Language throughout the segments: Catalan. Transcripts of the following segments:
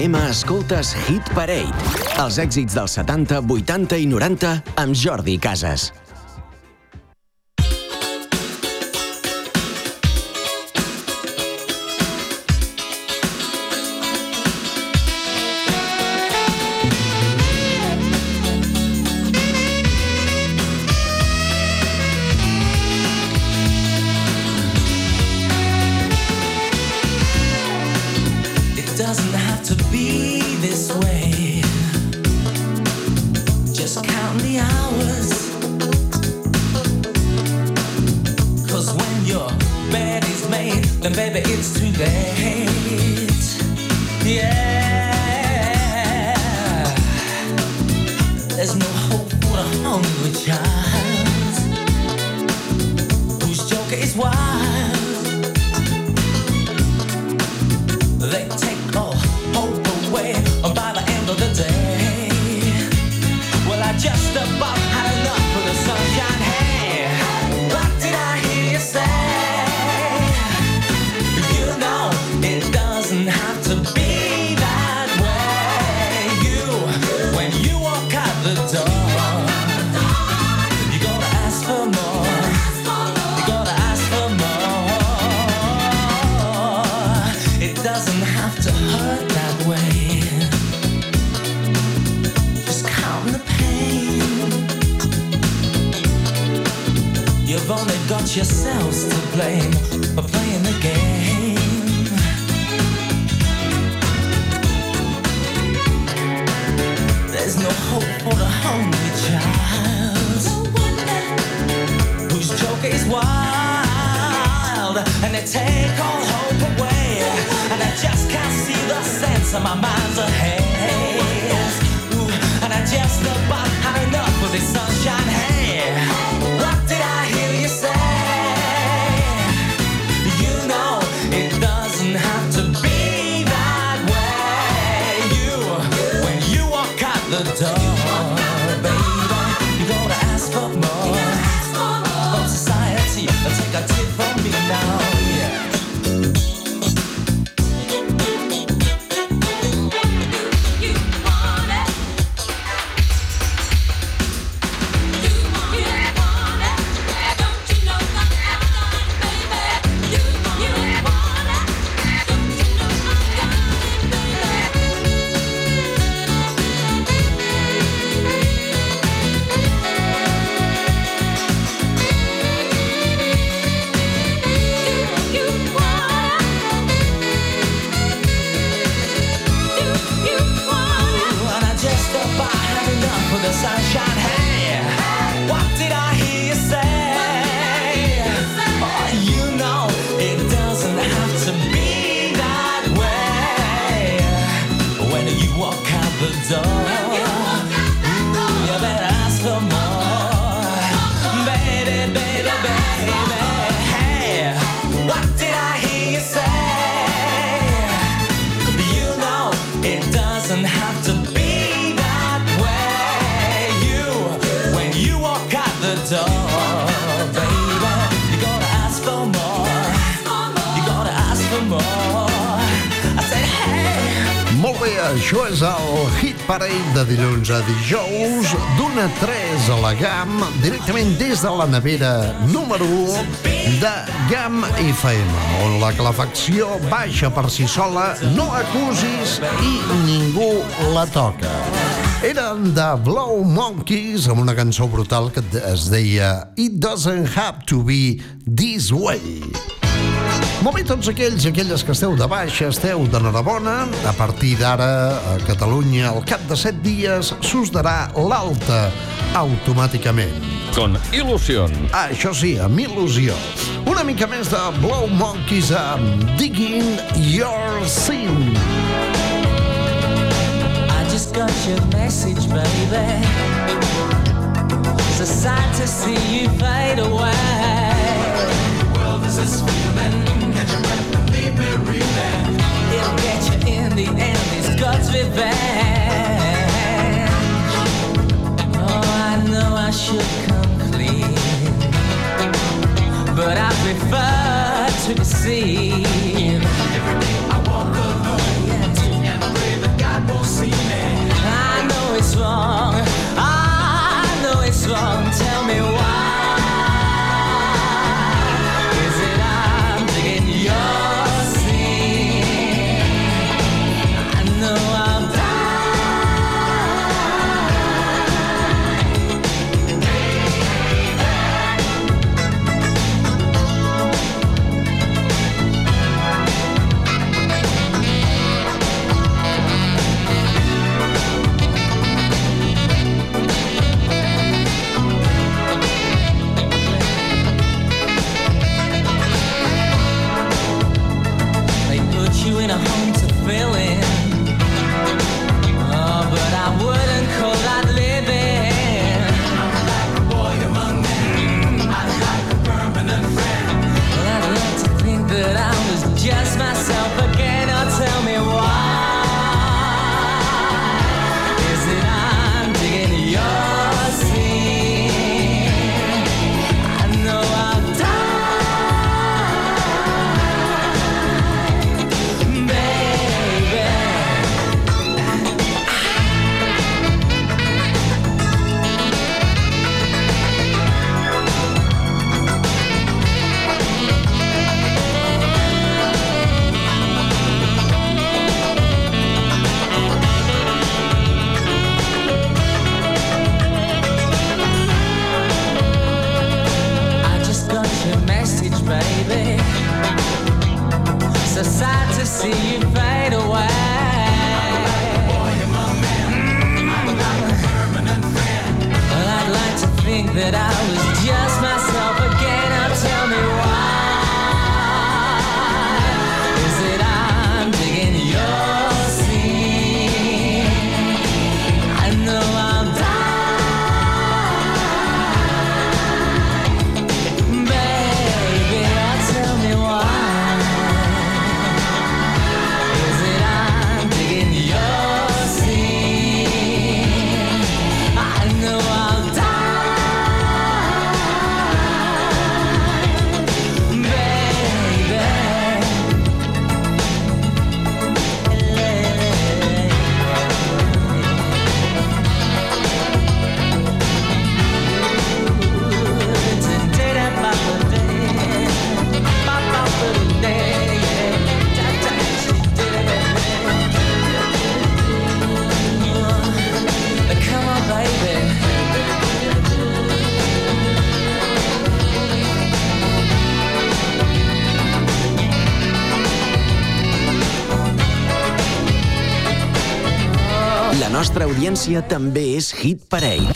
FM escoltes Hit Parade. Els èxits dels 70, 80 i 90 amb Jordi Casas. nevera número 1 de GAM FM, on la calefacció baixa per si sola, no acusis i ningú la toca. Eren de Blow Monkeys amb una cançó brutal que es deia It doesn't have to be this way. Molt bé, tots aquells i aquelles que esteu de baixa, esteu d'enhorabona. A partir d'ara, a Catalunya, al cap de set dies, s'us darà l'alta automàticament. Il·lusions. Ah, això sí, amb il·lusió. Una mica més de Blow Monkeys amb Digging Your Sin. I just got your message, baby It's a sight to see you fade away The world is a Catch your breath and leave me reeling It'll get you in the end It's God's revenge Oh, I know I should see. See you fade away. Well, I'd like to think that I audiència també és Hit Parade.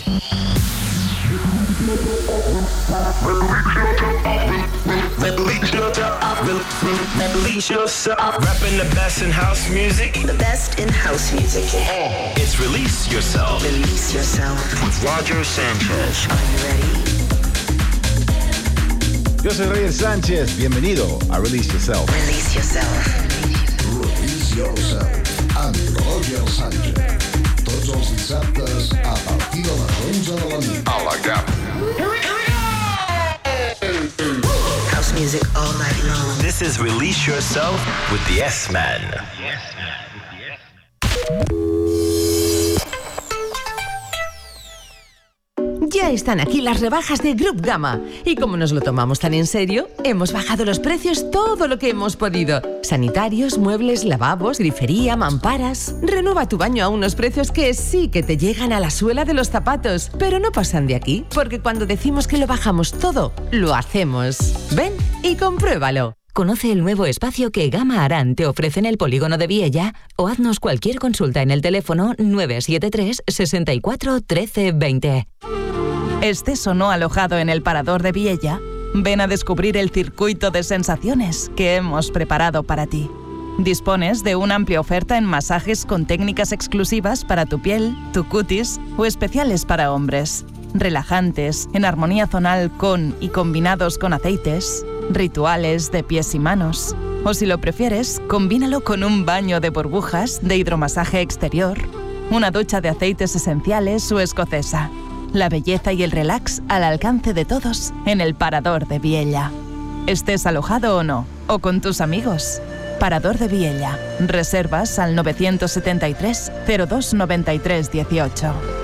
Release yourself. Release yourself. Rapping the best in house music. The best in house music. It's Release Yourself Release yourself. with Roger Sanchez. Are you ready? Yo soy Roger Sánchez, bienvenido a Release Yourself. Release yourself. Release Yourself Roger Sánchez. Is Release Yourself with the S-Man. Ya están aquí las rebajas de Group Gama. Y como nos lo tomamos tan en serio, hemos bajado los precios todo lo que hemos podido. Sanitarios, muebles, lavabos, grifería, mamparas. Renueva tu baño a unos precios que sí que te llegan a la suela de los zapatos, pero no pasan de aquí, porque cuando decimos que lo bajamos todo, lo hacemos. Ven y compruébalo. Conoce el nuevo espacio que Gama Aran te ofrece en el polígono de Viella o haznos cualquier consulta en el teléfono 973 64 13 20. ¿Estés o no alojado en el Parador de Viella? Ven a descubrir el circuito de sensaciones que hemos preparado para ti. Dispones de una amplia oferta en masajes con técnicas exclusivas para tu piel, tu cutis o especiales para hombres. Relajantes, en armonía zonal con y combinados con aceites, rituales de pies y manos. O si lo prefieres, combínalo con un baño de burbujas de hidromasaje exterior, una ducha de aceites esenciales o escocesa. La belleza y el relax al alcance de todos en el Parador de Viella. Estés alojado o no, o con tus amigos. Parador de Viella. Reservas al 973 0293 18.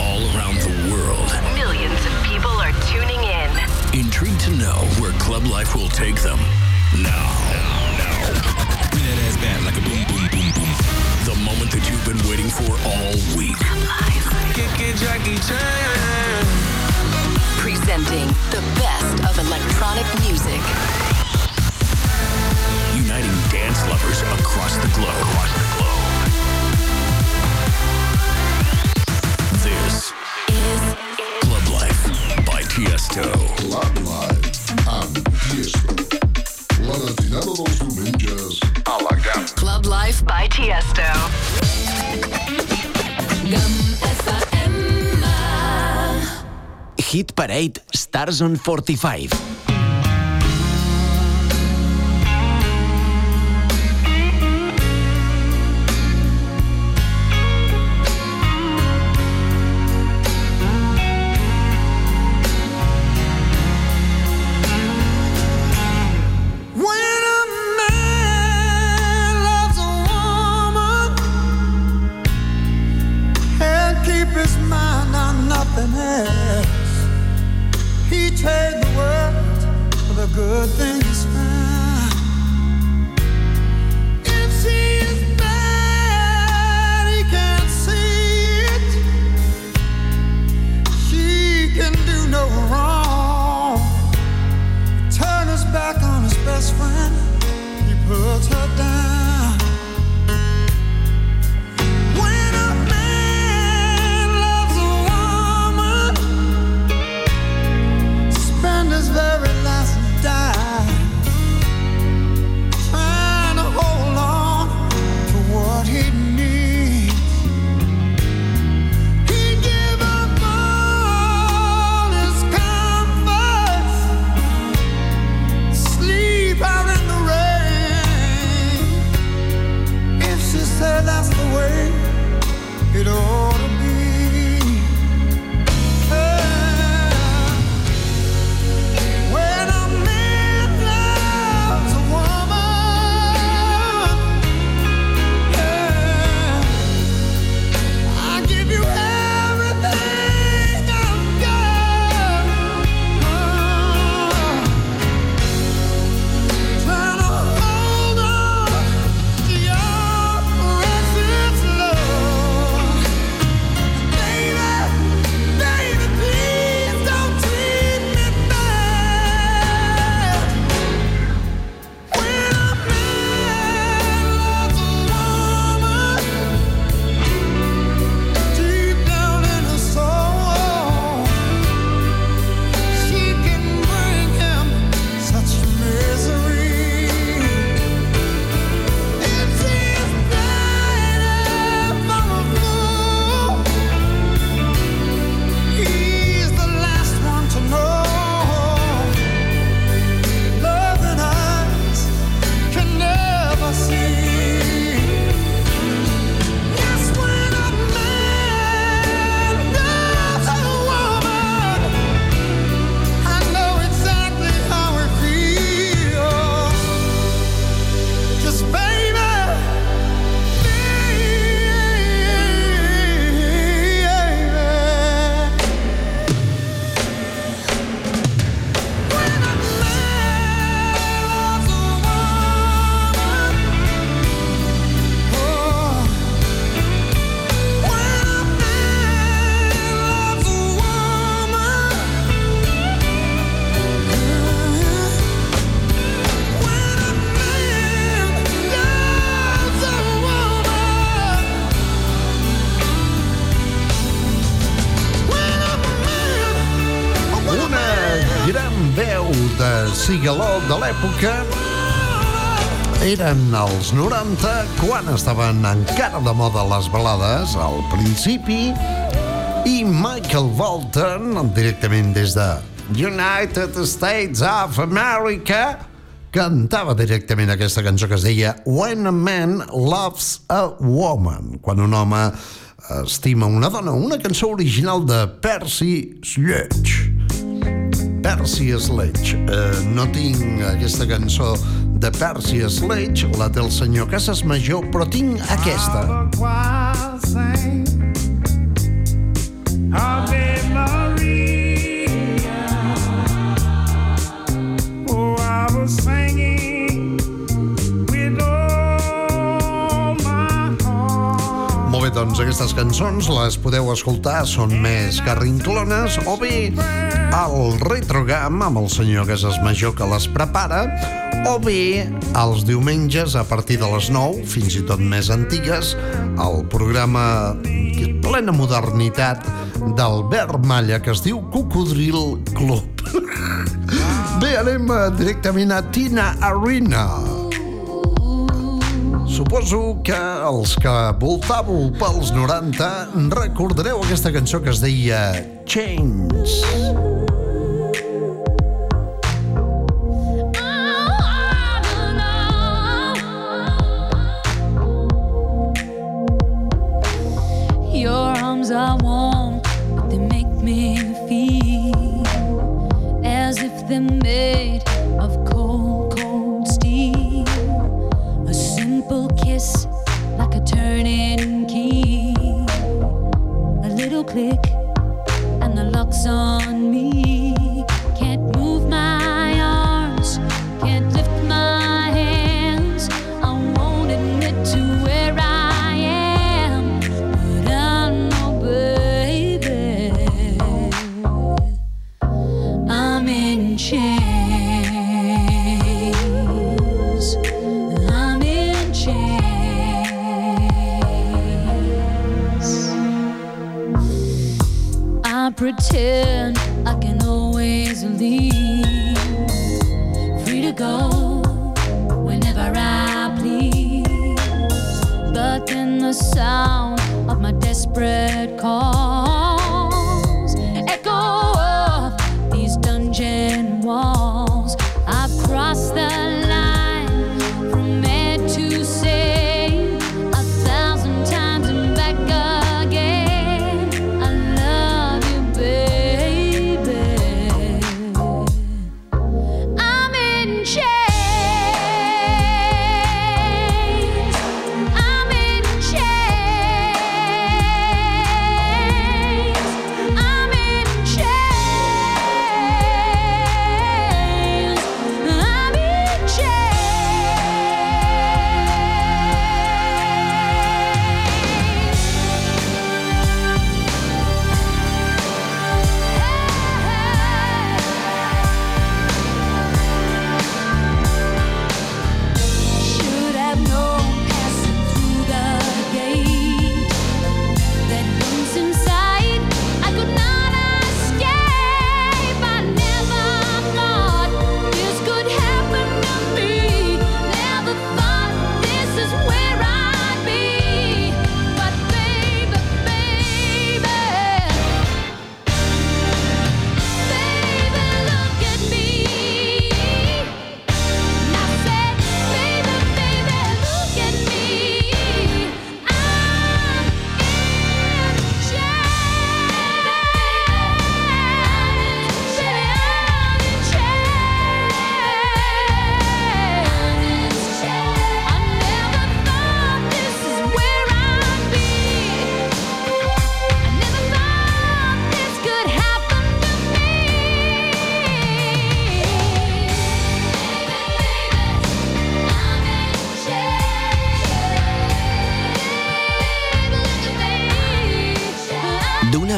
All around the world, Millions of people are tuning in. intrigued to know where Club Life will take them. Now, now, bring that ass back like a boom, boom, boom, boom. The moment that you've been waiting for all week. Jackie Chan. Presenting the best of electronic music. Uniting dance lovers across the globe. Across the globe. Tiesto. Club Live amb Tiesto. La matinada dels diumenges a la GAP. Club Life by Tiesto. Hit Parade Stars on 45. L'època eren els 90 quan estaven encara de moda les balades al principi i Michael Bolton directament des de United States of America cantava directament aquesta cançó que es deia When a Man Loves a Woman quan un home estima una dona una cançó original de Percy Sledge Percy Sledge. Eh, no tinc aquesta cançó de Percy Sledge, la té el senyor Casas Major, però tinc aquesta. Maria. Oh, I was singing doncs aquestes cançons les podeu escoltar, són més carrinclones, o bé al Retrogam amb el senyor Casas Major que les prepara, o bé els diumenges a partir de les 9, fins i tot més antigues, el programa plena modernitat d'Albert Malla que es diu Cocodril Club. Bé, anem eh, directament a Tina Arena. Suposo que els que voltàveu pels 90 recordareu aquesta cançó que es deia Chains. Your pretend I can always leave. Free to go whenever I please. But then the sound of my desperate call.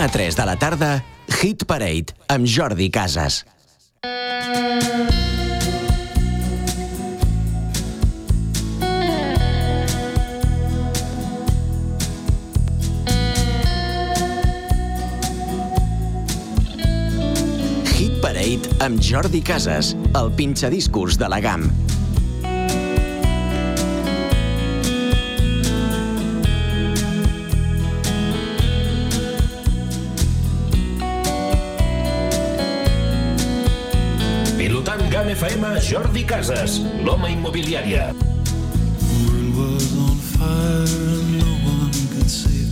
a 3 de la tarda, Hit Parade, amb Jordi Casas. Hit Parade amb Jordi Casas, el pinxadiscurs de la GAM. FM, Jordi Casas, l'home immobiliària. The world was on fire and no one could save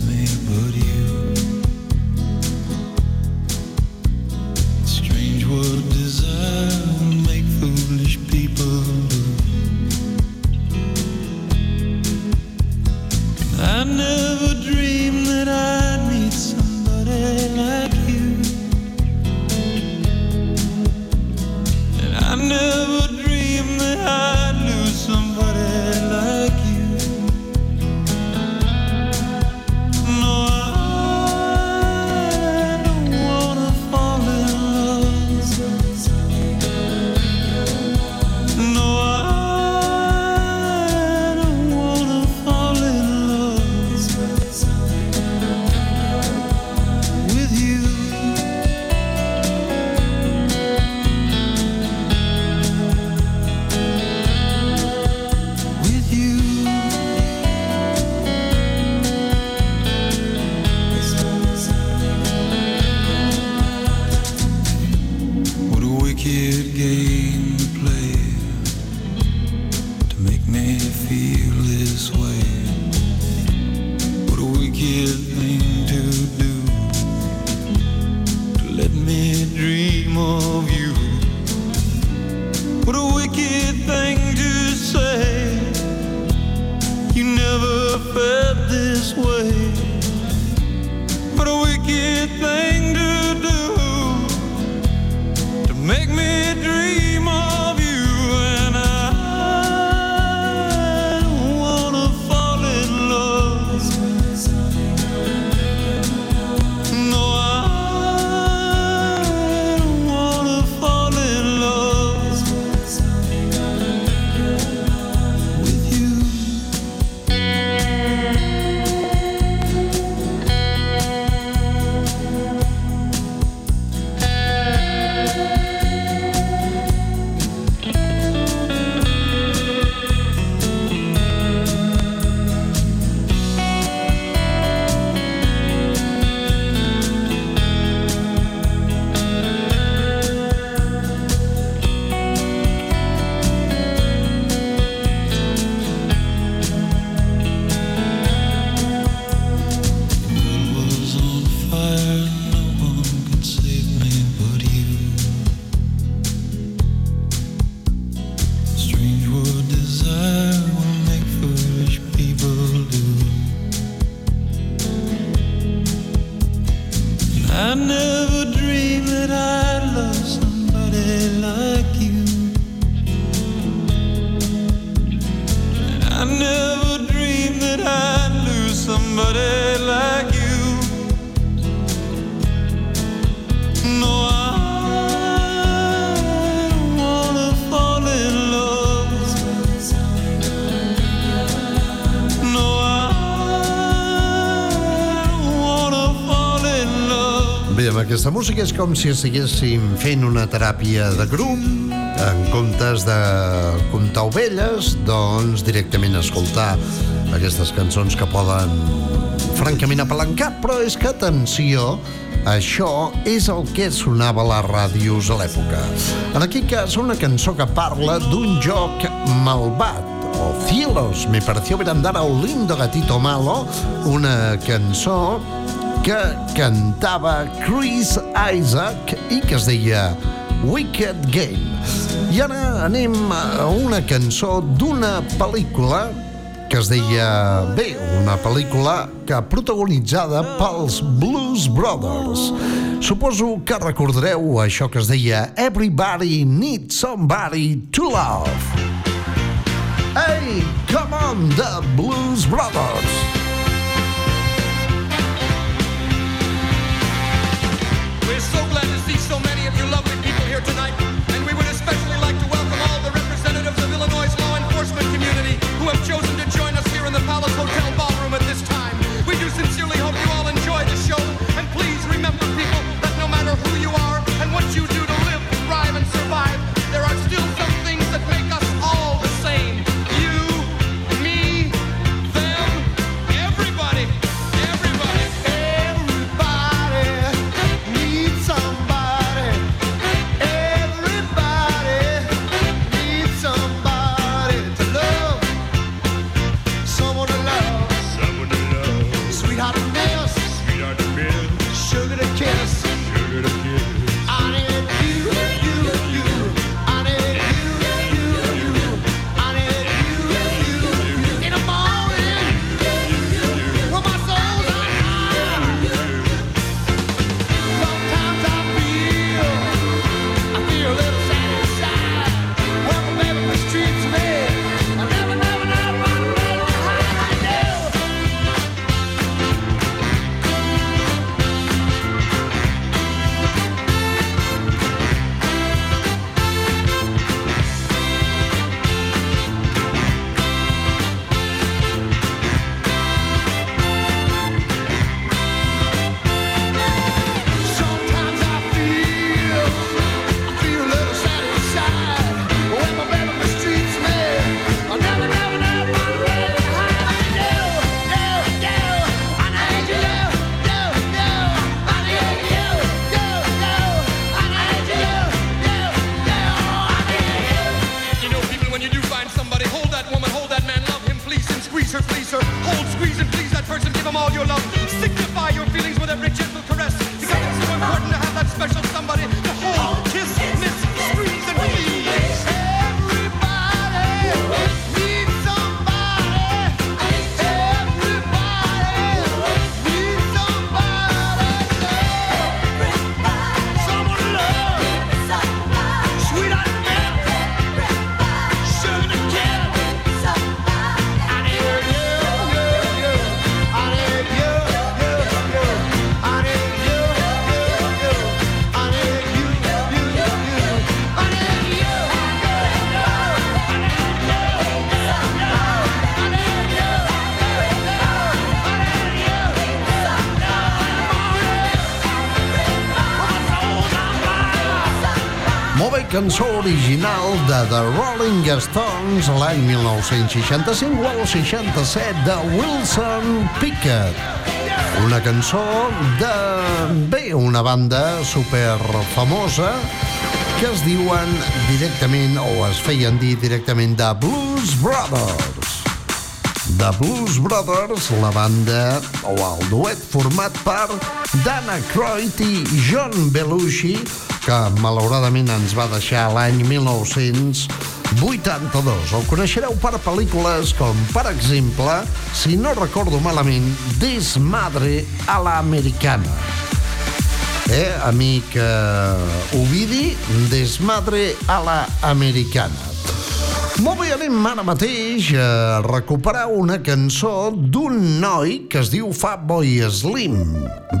me feel this way. Aquesta música és com si estiguéssim fent una teràpia de grup en comptes de comptar ovelles, doncs directament escoltar aquestes cançons que poden francament apalancar, però és que, atenció, això és el que sonava a les ràdios a l'època. En aquest cas, una cançó que parla d'un joc malvat, o Cielos, me pareció ver andar a un lindo gatito malo, una cançó que cantava Chris Isaac i que es deia Wicked Game. I ara anem a una cançó d'una pel·lícula que es deia... Bé, una pel·lícula que protagonitzada pels Blues Brothers. Suposo que recordareu això que es deia Everybody Needs Somebody to Love. Hey, come on, the Blues Brothers! We're so glad to see so many of you lovely people here tonight, cançó original de The Rolling Stones l'any 1965 o el 67 de Wilson Pickett. Una cançó de, bé, una banda super famosa que es diuen directament, o es feien dir directament, de Blues Brothers. The Blues Brothers, la banda o el duet format per Dana Croyd i John Belushi, que malauradament ens va deixar l'any 1982. El coneixereu per pel·lícules com, per exemple, si no recordo malament, Desmadre a la Americana. Eh, amic eh, Ovidi, Desmadre a la Americana. Molt bé, anem ara mateix a recuperar una cançó d'un noi que es diu Fatboy Slim.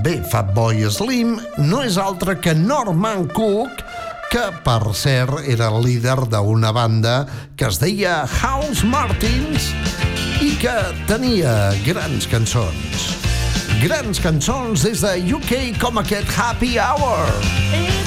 Bé, Fatboy Slim no és altre que Norman Cook, que, per cert, era el líder d'una banda que es deia House Martins i que tenia grans cançons. Grans cançons des de UK com aquest Happy Hour. It's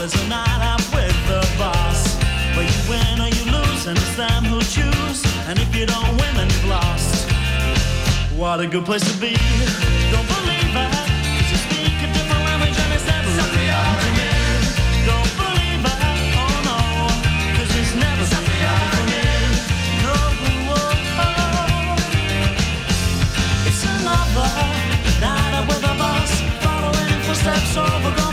a night with the boss. Where you win or you lose, and it's them who choose. And if you don't win, then you've lost. What a good place to be. Don't believe it. 'cause you speak a different language and it's never really happened to me. Don't believe it. Oh no. 'cause it's never really happened to me. No. Oh, oh. It's another night out with a boss. Following in footsteps over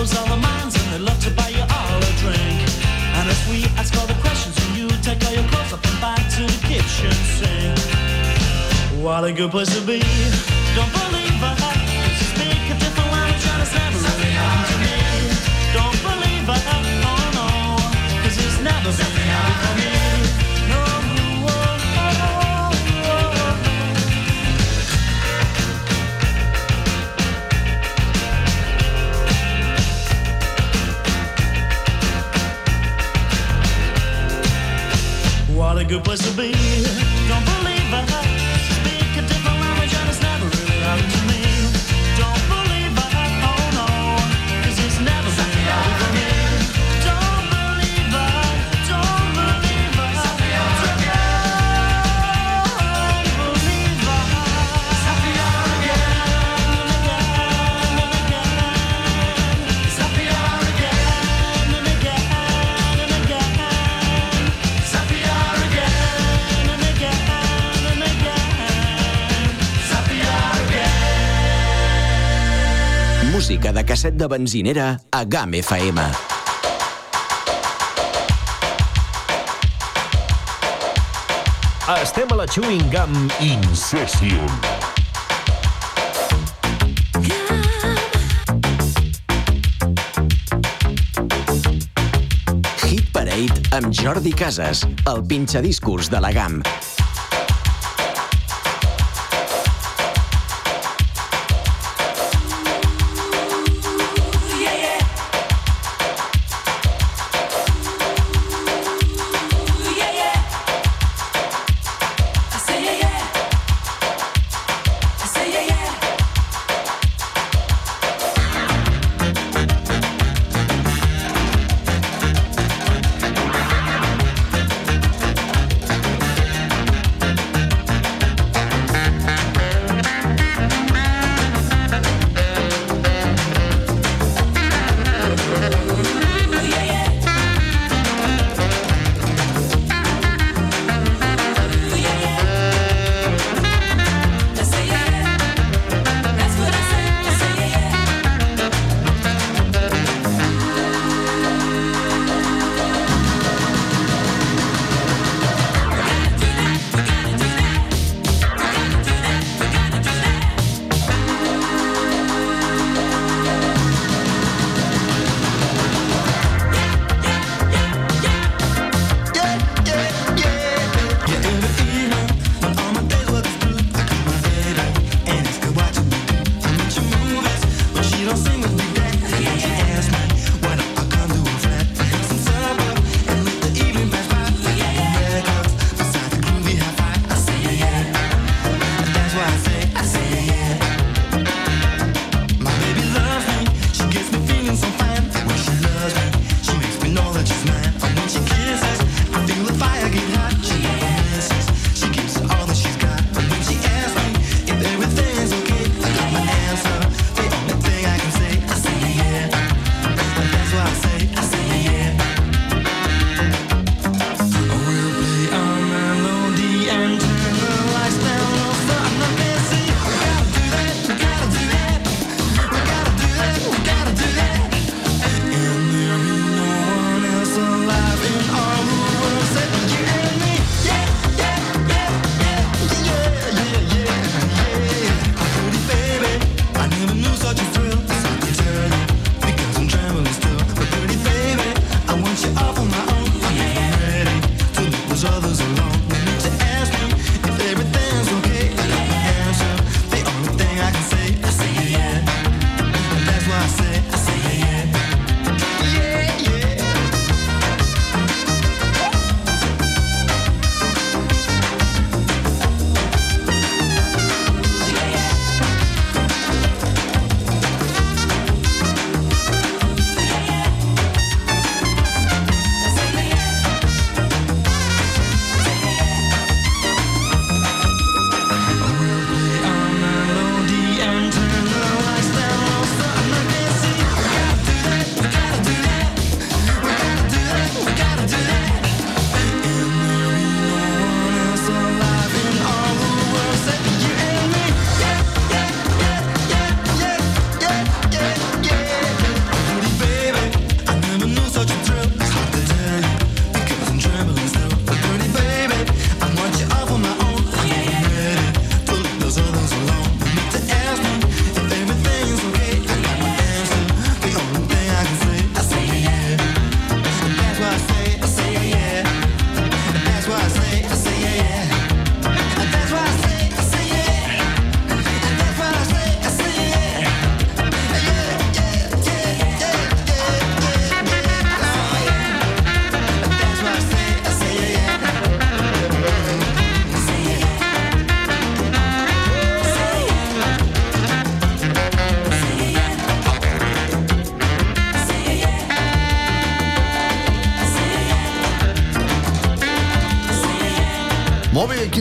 close all the minds and they love to buy you all a drink. And if we ask all the questions and you take all your clothes off and back to the kitchen sink. What a good place to be. Don't believe you speak a different language and it's never really happened to me. Don't believe it. Oh no. 'cause it's never been happened for me. What a good place Música de benzinera a GAM FM. Estem a la Chewing Gum In Session. Hit Parade amb Jordi Casas, el pinxadiscos de la GAM.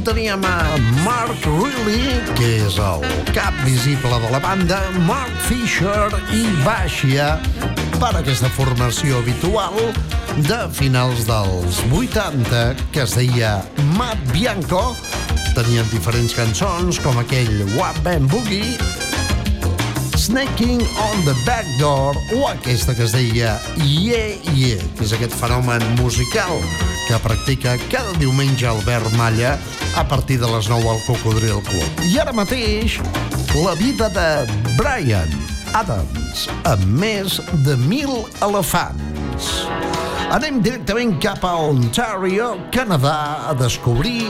Teníem a Mark Riley, que és el cap visible de la banda, Mark Fisher i Baixia per aquesta formació habitual de finals dels 80 que es deia Matt Bianco. Tenien diferents cançons com aquell What Band Boogie, Snaking on the Back Door o aquesta que es deia Yeah Yeah, que és aquest fenomen musical que practica cada diumenge Albert Malla a partir de les 9 al Cocodril Club. I ara mateix, la vida de Brian Adams amb més de mil elefants. Anem directament cap a Ontario, Canadà, a descobrir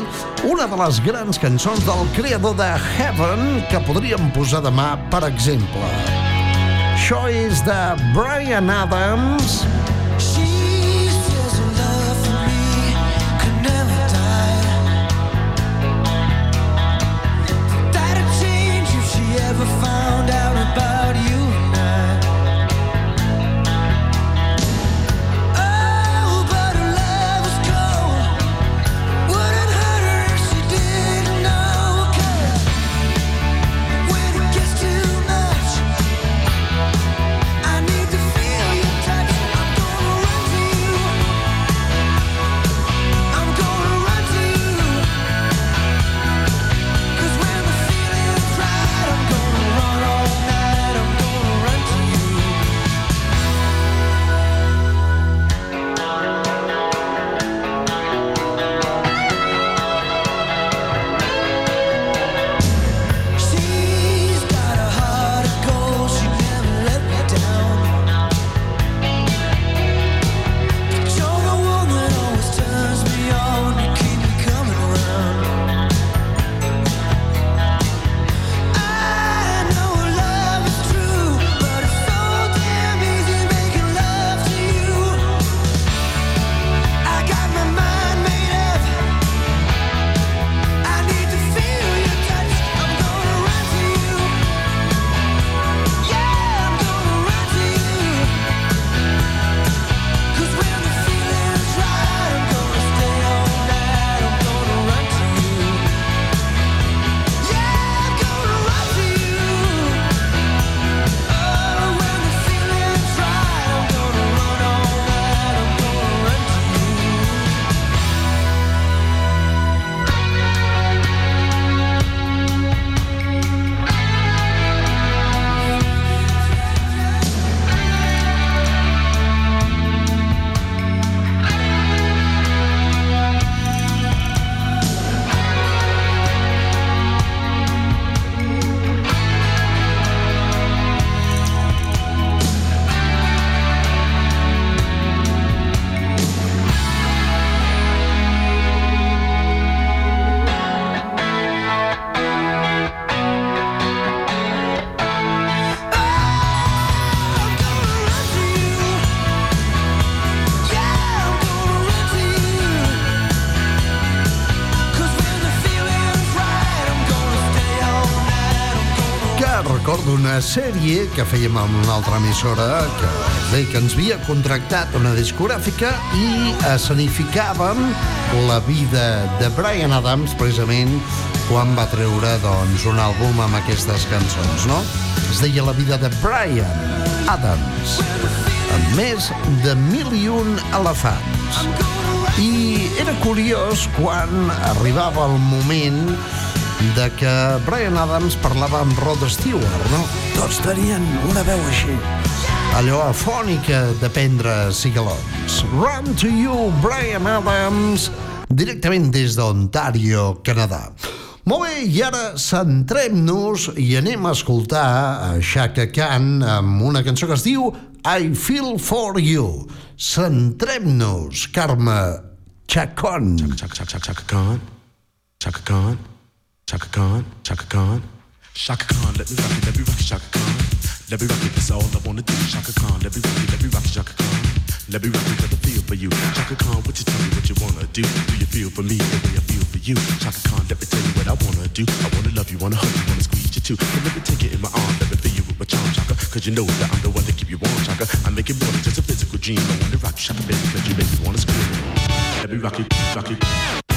una de les grans cançons del creador de Heaven que podríem posar demà, per exemple. Això és de Brian Adams, sèrie que fèiem amb una altra emissora que, bé, que ens havia contractat una discogràfica i escenificàvem la vida de Brian Adams precisament quan va treure doncs, un àlbum amb aquestes cançons, no? Es deia La vida de Brian Adams amb més de mil i un elefants. I era curiós quan arribava el moment de que Brian Adams parlava amb Rod Stewart, no? Tots tenien una veu així. Allò afònica de prendre cigalons. Run to you, Brian Adams, directament des d'Ontario, Canadà. Molt bé, i ara centrem-nos i anem a escoltar a Chaka Khan amb una cançó que es diu I Feel For You. Centrem-nos, Carme Chacon. Chaka, Chaka, Chaka, Chaka Khan. Chaka Khan. Chaka Khan. Chaka Khan. Shaka Khan, let me rock it, let me rock it, Shaka Khan. Let me rock it, that's all I wanna do. Shaka Khan, let me rock it, let me rock it, Shaka Khan. Let me rock it, cause I feel for you. Shaka Khan, what you tell me what you wanna do? Do you feel for me the way I feel for you? Shaka Khan, let me tell you what I wanna do. I wanna love you, wanna hug you, wanna squeeze you too. And let me take it in my arms, let me feel you with my charm, Shaka. Cause you know that I'm the one to keep you warm, Shaka. I make it more than just a physical dream. I wanna rock you, Shaka, baby, cause you make me wanna scream. Let me rock it, rock it.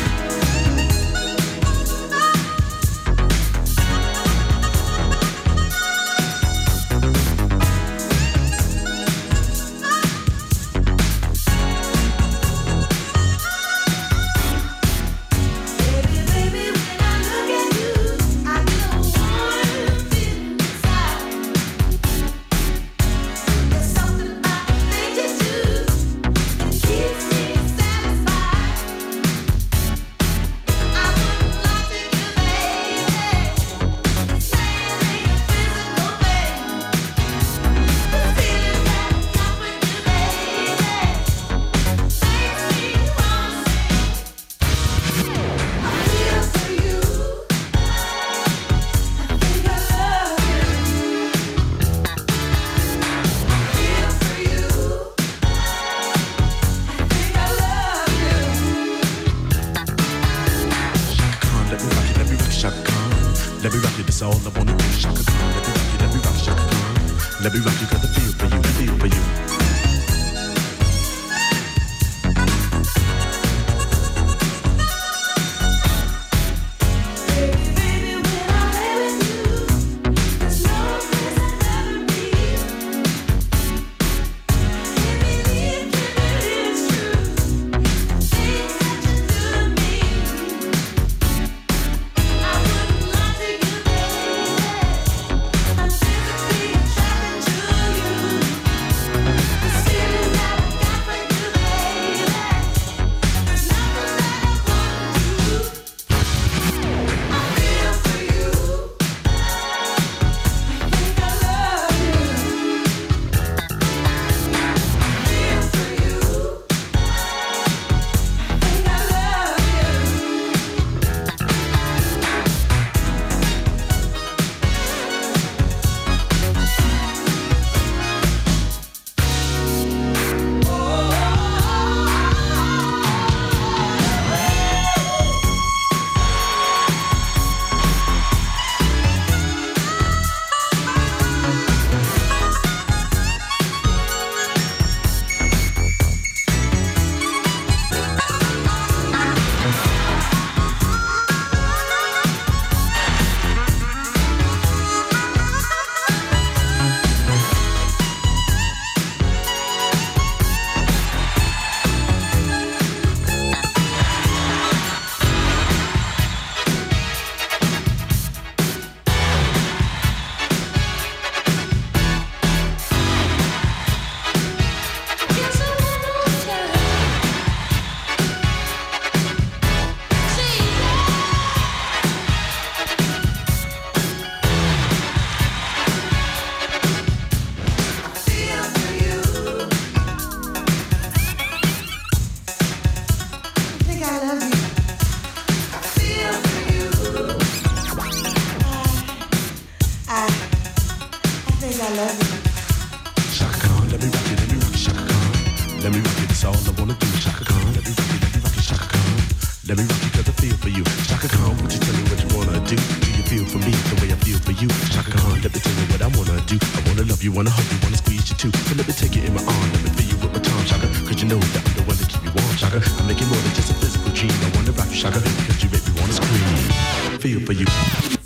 You, wanna squeeze you too. So let me take you in my arm, let me feel you with my tongue, Shaka. Cause you know that I'm the one to keep you warm, Shaka. I'm making more than just a physical dream. I wanna rock you, Shaka, because you make me wanna scream. Feel for you.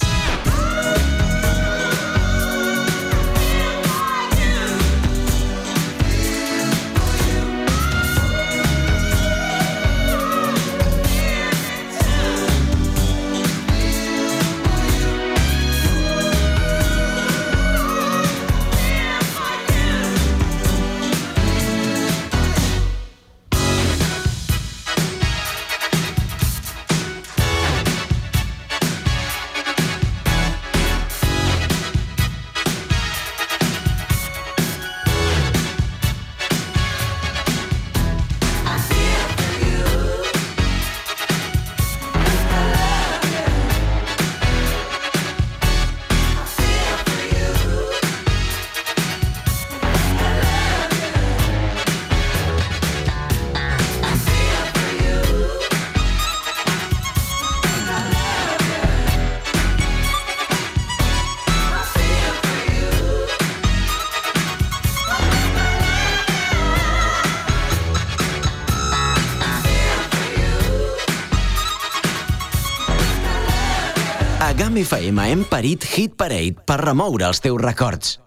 FM hem parit Hit Parade per remoure els teus records.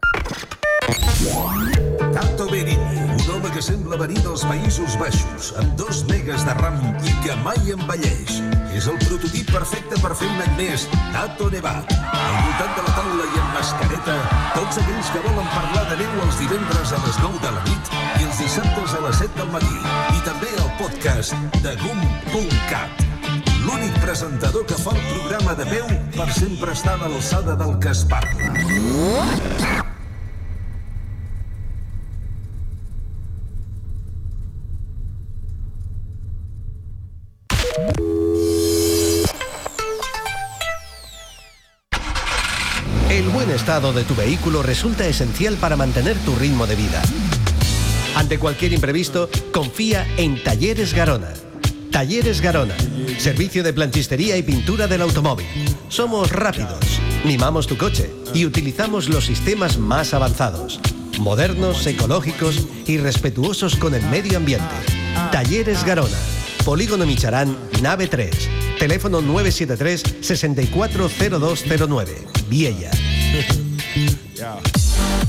Tato Benigni, un home que sembla venir dels Països Baixos, amb dos megas de ram i que mai envelleix. És el prototip perfecte per fer un any més, Tato Nevat. Al voltant de la taula i amb mascareta, tots aquells que volen parlar de neu els divendres a les 9 de la nit i els dissabtes a les 7 del matí. I també el podcast de GUM.cat. Presentador que fa el programa de peu per sempre estar a l'alçada del que. El buen estado de tu vehículo resulta esencial para mantener tu ritmo de vida. Ante cualquier imprevisto, confía en Talleres Garona. Talleres Garona, servicio de planchistería y pintura del automóvil. Somos rápidos, Mimamos tu coche y utilizamos los sistemas más avanzados, modernos, ecológicos y respetuosos con el medio ambiente. Talleres Garona, Polígono Micharán, nave 3, teléfono 973 640209, Viella.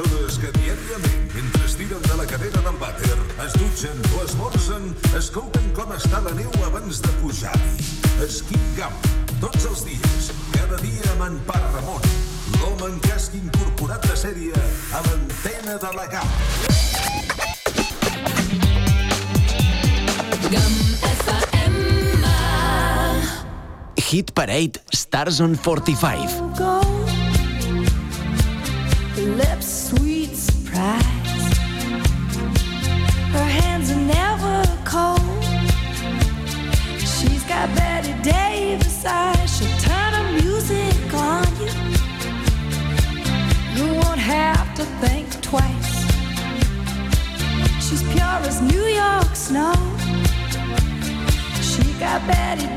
Persones que diàriament, mentre es tiren de la cadena del vàter, es dutxen o esmorzen, escolten com està la neu abans de pujar-hi. Esquim Gam, tots els dies, cada dia amb en Pare Ramon, l'home en casc incorporat de sèrie a l'antena de la Gam. Hit Parade Stars on 45. Go. Lips sweet surprise. Her hands are never cold. She's got Betty Davis eyes. She'll turn her music on you. You won't have to think twice. She's pure as New York snow. She got Betty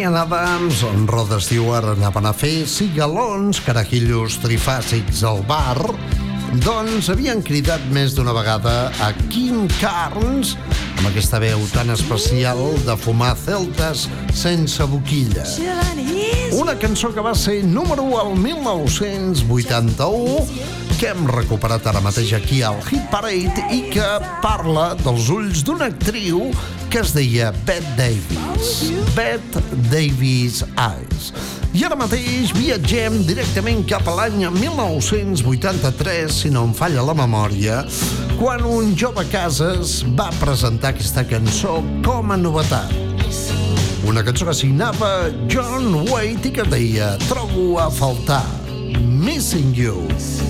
Brian Adams, en Rod Stewart anaven a fer cigalons, carajillos trifàsics al bar, doncs havien cridat més d'una vegada a Kim Carnes amb aquesta veu tan especial de fumar celtes sense boquilla. Una cançó que va ser número 1 al 1981, que hem recuperat ara mateix aquí al Hit Parade i que parla dels ulls d'una actriu que es deia Bette Davis. Bette Davis Eyes. I ara mateix viatgem directament cap a l'any 1983, si no em falla la memòria, quan un jove Casas va presentar aquesta cançó com a novetat. Una cançó que signava John Waite i que deia Trobo a faltar Missing You.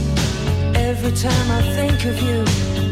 Every time I think of you,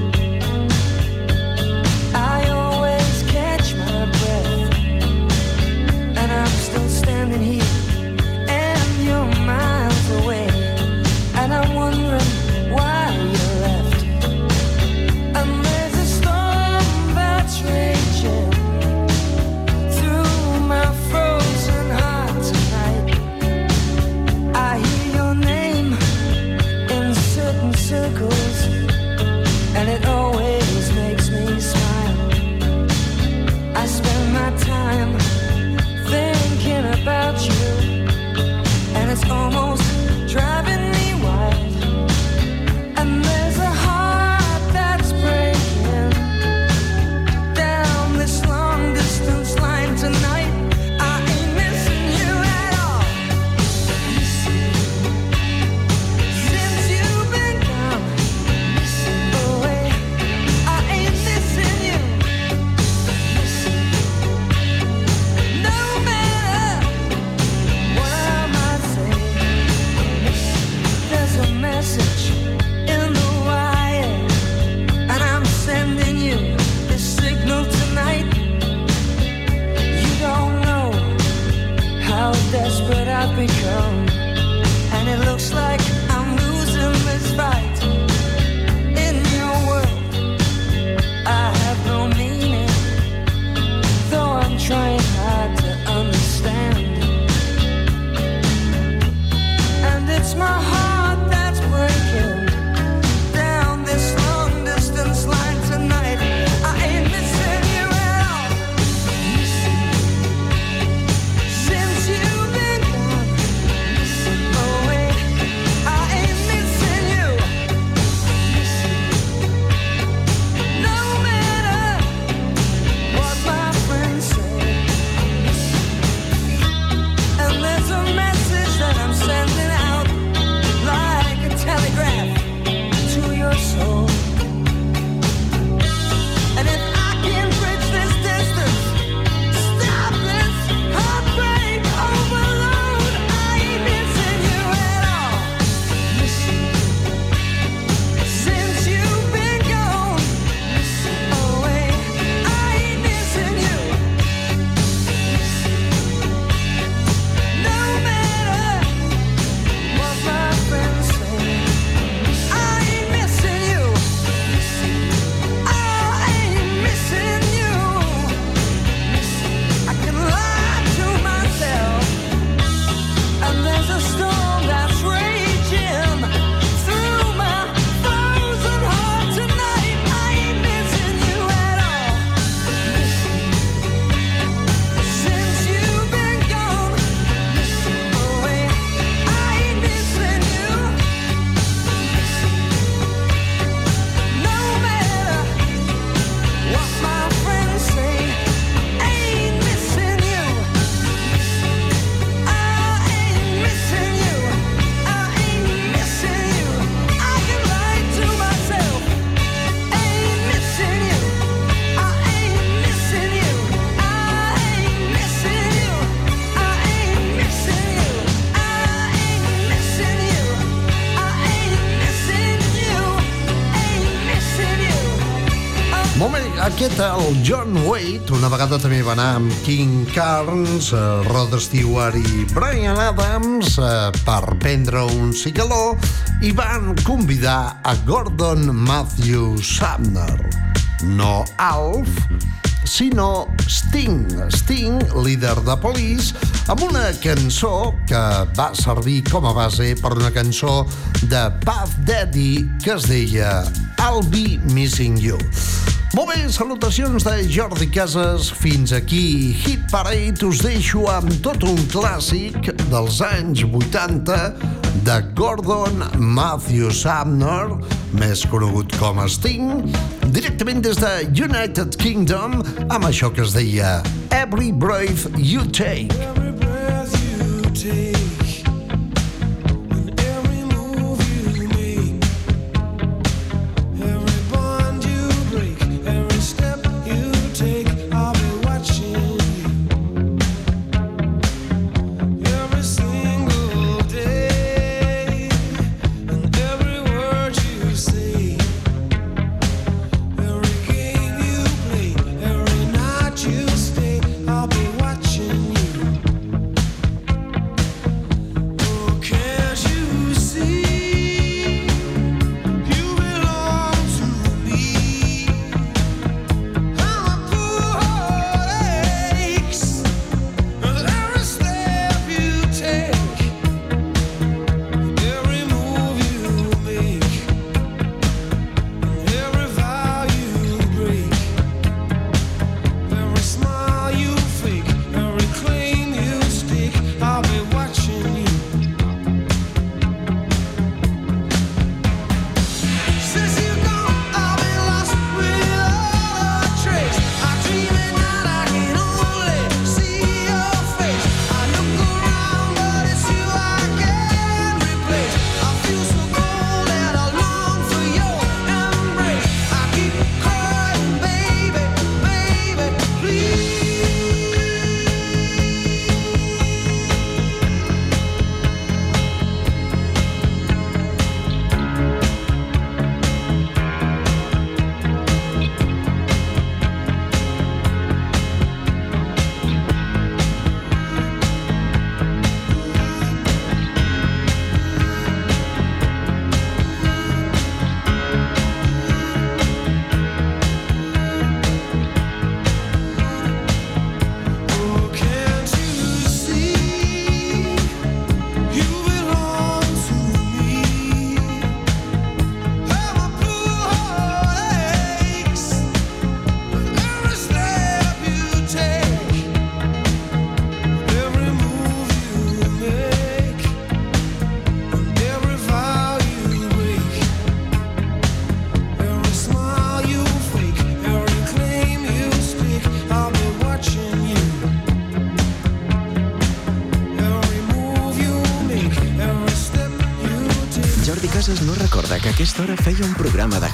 aquest el John Waite, una vegada també va anar amb King Carnes, eh, Rod Stewart i Brian Adams eh, per prendre un cigaló i van convidar a Gordon Matthew Sumner. No Alf, sinó Sting. Sting, líder de Police, amb una cançó que va servir com a base per una cançó de Puff Daddy que es deia I'll Be Missing You. Molt bé, salutacions de Jordi Casas. Fins aquí, Hit Parade. Us deixo amb tot un clàssic dels anys 80 de Gordon Matthew Sumner, més conegut com Sting, directament des de United Kingdom, amb això que es deia Every Breath You Take. Jordi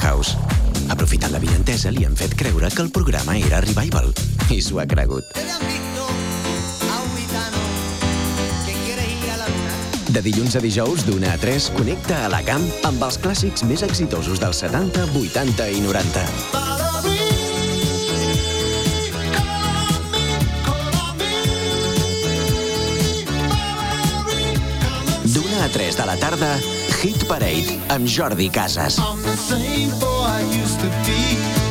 house. Aprofitant la vinentesa, li han fet creure que el programa era Revival. I s'ho ha cregut. De dilluns a dijous, d'una a 3, connecta a la GAM amb els clàssics més exitosos dels 70, 80 i 90. 3 de la tarda, Hit Parade amb Jordi Casas. I'm the same boy I used to be.